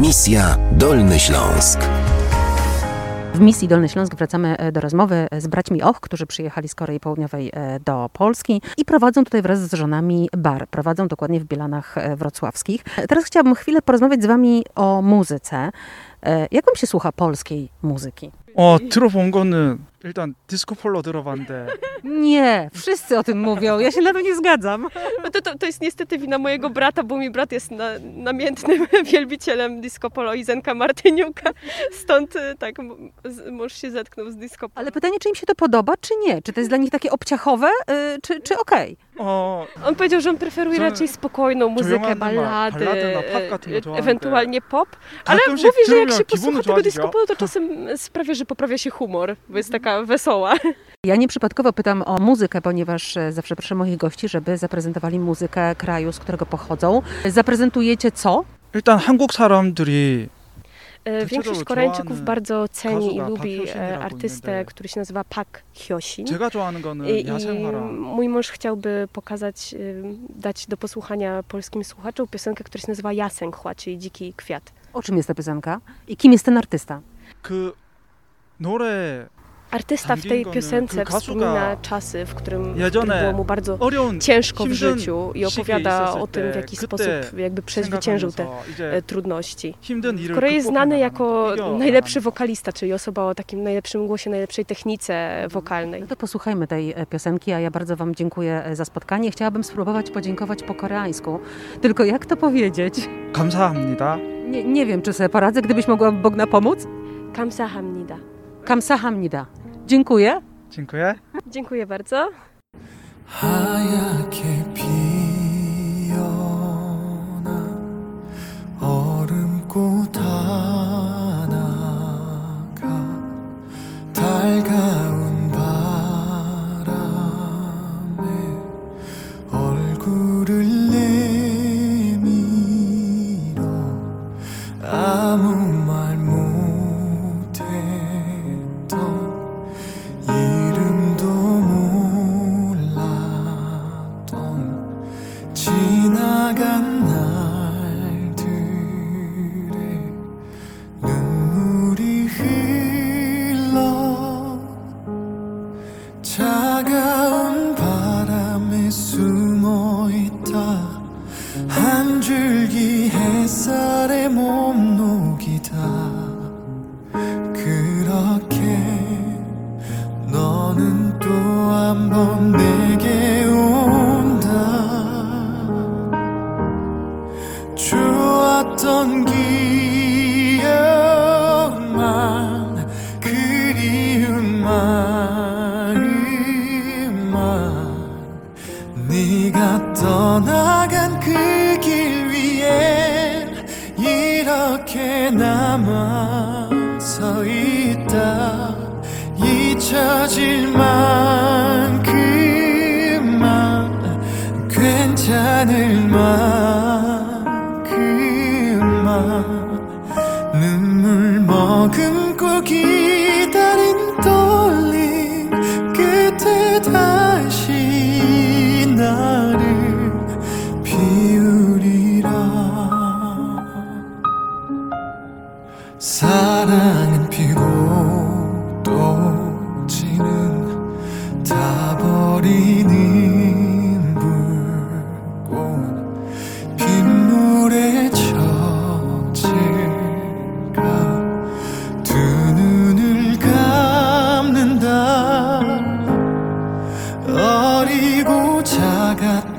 Misja Dolny Śląsk. W misji Dolny Śląsk wracamy e, do rozmowy z braćmi Och, którzy przyjechali z Korei Południowej e, do Polski i prowadzą tutaj wraz z żonami bar. Prowadzą dokładnie w Bielanach e, Wrocławskich. Teraz chciałabym chwilę porozmawiać z wami o muzyce. Jak wam się słucha polskiej muzyki? 어 들어본 거는 일단 디스코폴로 들어봤는데 Nie, wszyscy o tym mówią. Ja się na to nie zgadzam. No to, to, to jest niestety wina mojego brata, bo mój brat jest na, namiętnym wielbicielem disco polo i Zenka Martyniuka. Stąd y, tak, m- z- mąż się zetknął z disco polo. Ale pytanie, czy im się to podoba, czy nie? Czy to jest dla nich takie obciachowe, y, czy, czy okej? 어 On powiedział, że on preferuje Co- raczej spokojną muzykę, 조용한 음악, ballady, ballady, no, pop e, 같은 거 e, 좋아하는데 ewentualnie pop. Ale 가끔씩 mówi, że jak 들으면 się 기분은 posłucha tego disco 좋아지죠. polo, to czasem sprawia, że poprawia się humor, bo jest taka wesoła. Ja nieprzypadkowo pytam o muzykę, ponieważ e, zawsze proszę moich gości, żeby zaprezentowali muzykę kraju, z którego pochodzą. Zaprezentujecie co? 일단 한국 사람들이 E, Większość Dlaczego Koreańczyków 좋아하는 bardzo ceni i 가수가 lubi Park e, Hyo-shin이라고 artystę, 있는데 który się nazywa Park Hyo-shin. 제가 좋아하는 거는 I, i 야생화랑 mój mąż chciałby pokazać, y, dać do posłuchania polskim słuchaczom piosenkę, która się nazywa Jasęchła, czyli Dziki Kwiat. O czym jest ta piosenka? I kim jest ten artysta? 그 노래 Artysta w tej piosence wspomina czasy, w którym, w którym było mu bardzo ciężko w życiu i opowiada o tym, w jaki sposób jakby przezwyciężył te e, trudności. W Korei znany jako najlepszy wokalista, czyli osoba o takim najlepszym głosie, najlepszej technice wokalnej. No to posłuchajmy tej e, piosenki, a ja bardzo Wam dziękuję e, za spotkanie. Chciałabym spróbować podziękować po koreańsku, tylko jak to powiedzieć? Kamsahamnida. Nie, nie wiem, czy sobie poradzę, gdybyś mogła Bogna pomóc? Kamsahamnida. Kamsahamnida. Dziękuję. dziękuję. Dziękuję bardzo. 좋았던 기억만 그리운 마음만. 네가 떠나간 그 길 위에 이렇게 남아 서 있다. 잊혀질 만큼만 괜찮을 만큼만 머금고 기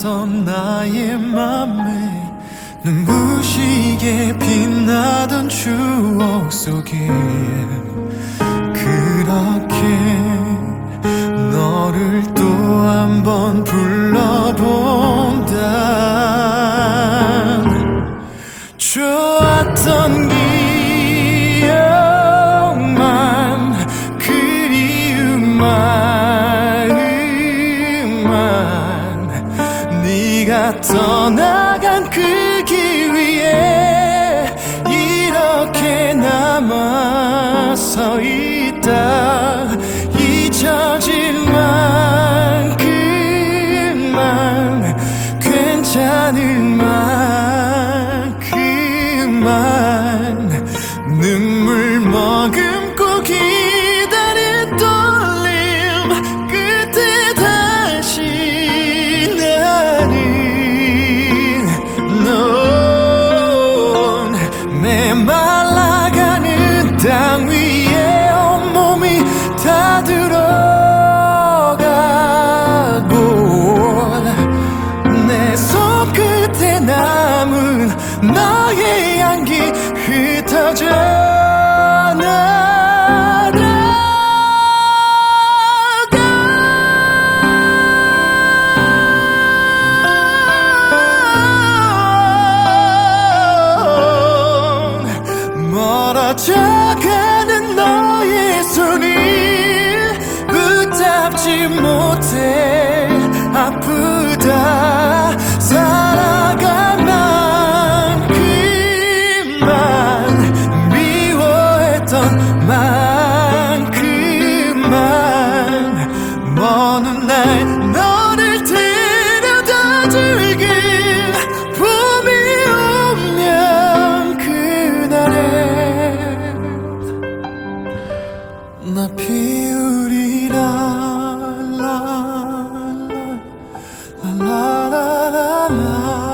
작았던 나의 맘에 눈부시게 빛나던 추억 속에 그렇게 너를 또 한 번 불러본다. 좋았던 기 떠나간 그 길 위에 이렇게 남아 서 있다. 잊혀질 만큼만 괜찮을 만큼만 멀어져가는 너의 손을 붙잡지 못해 아프다. 살아간 love.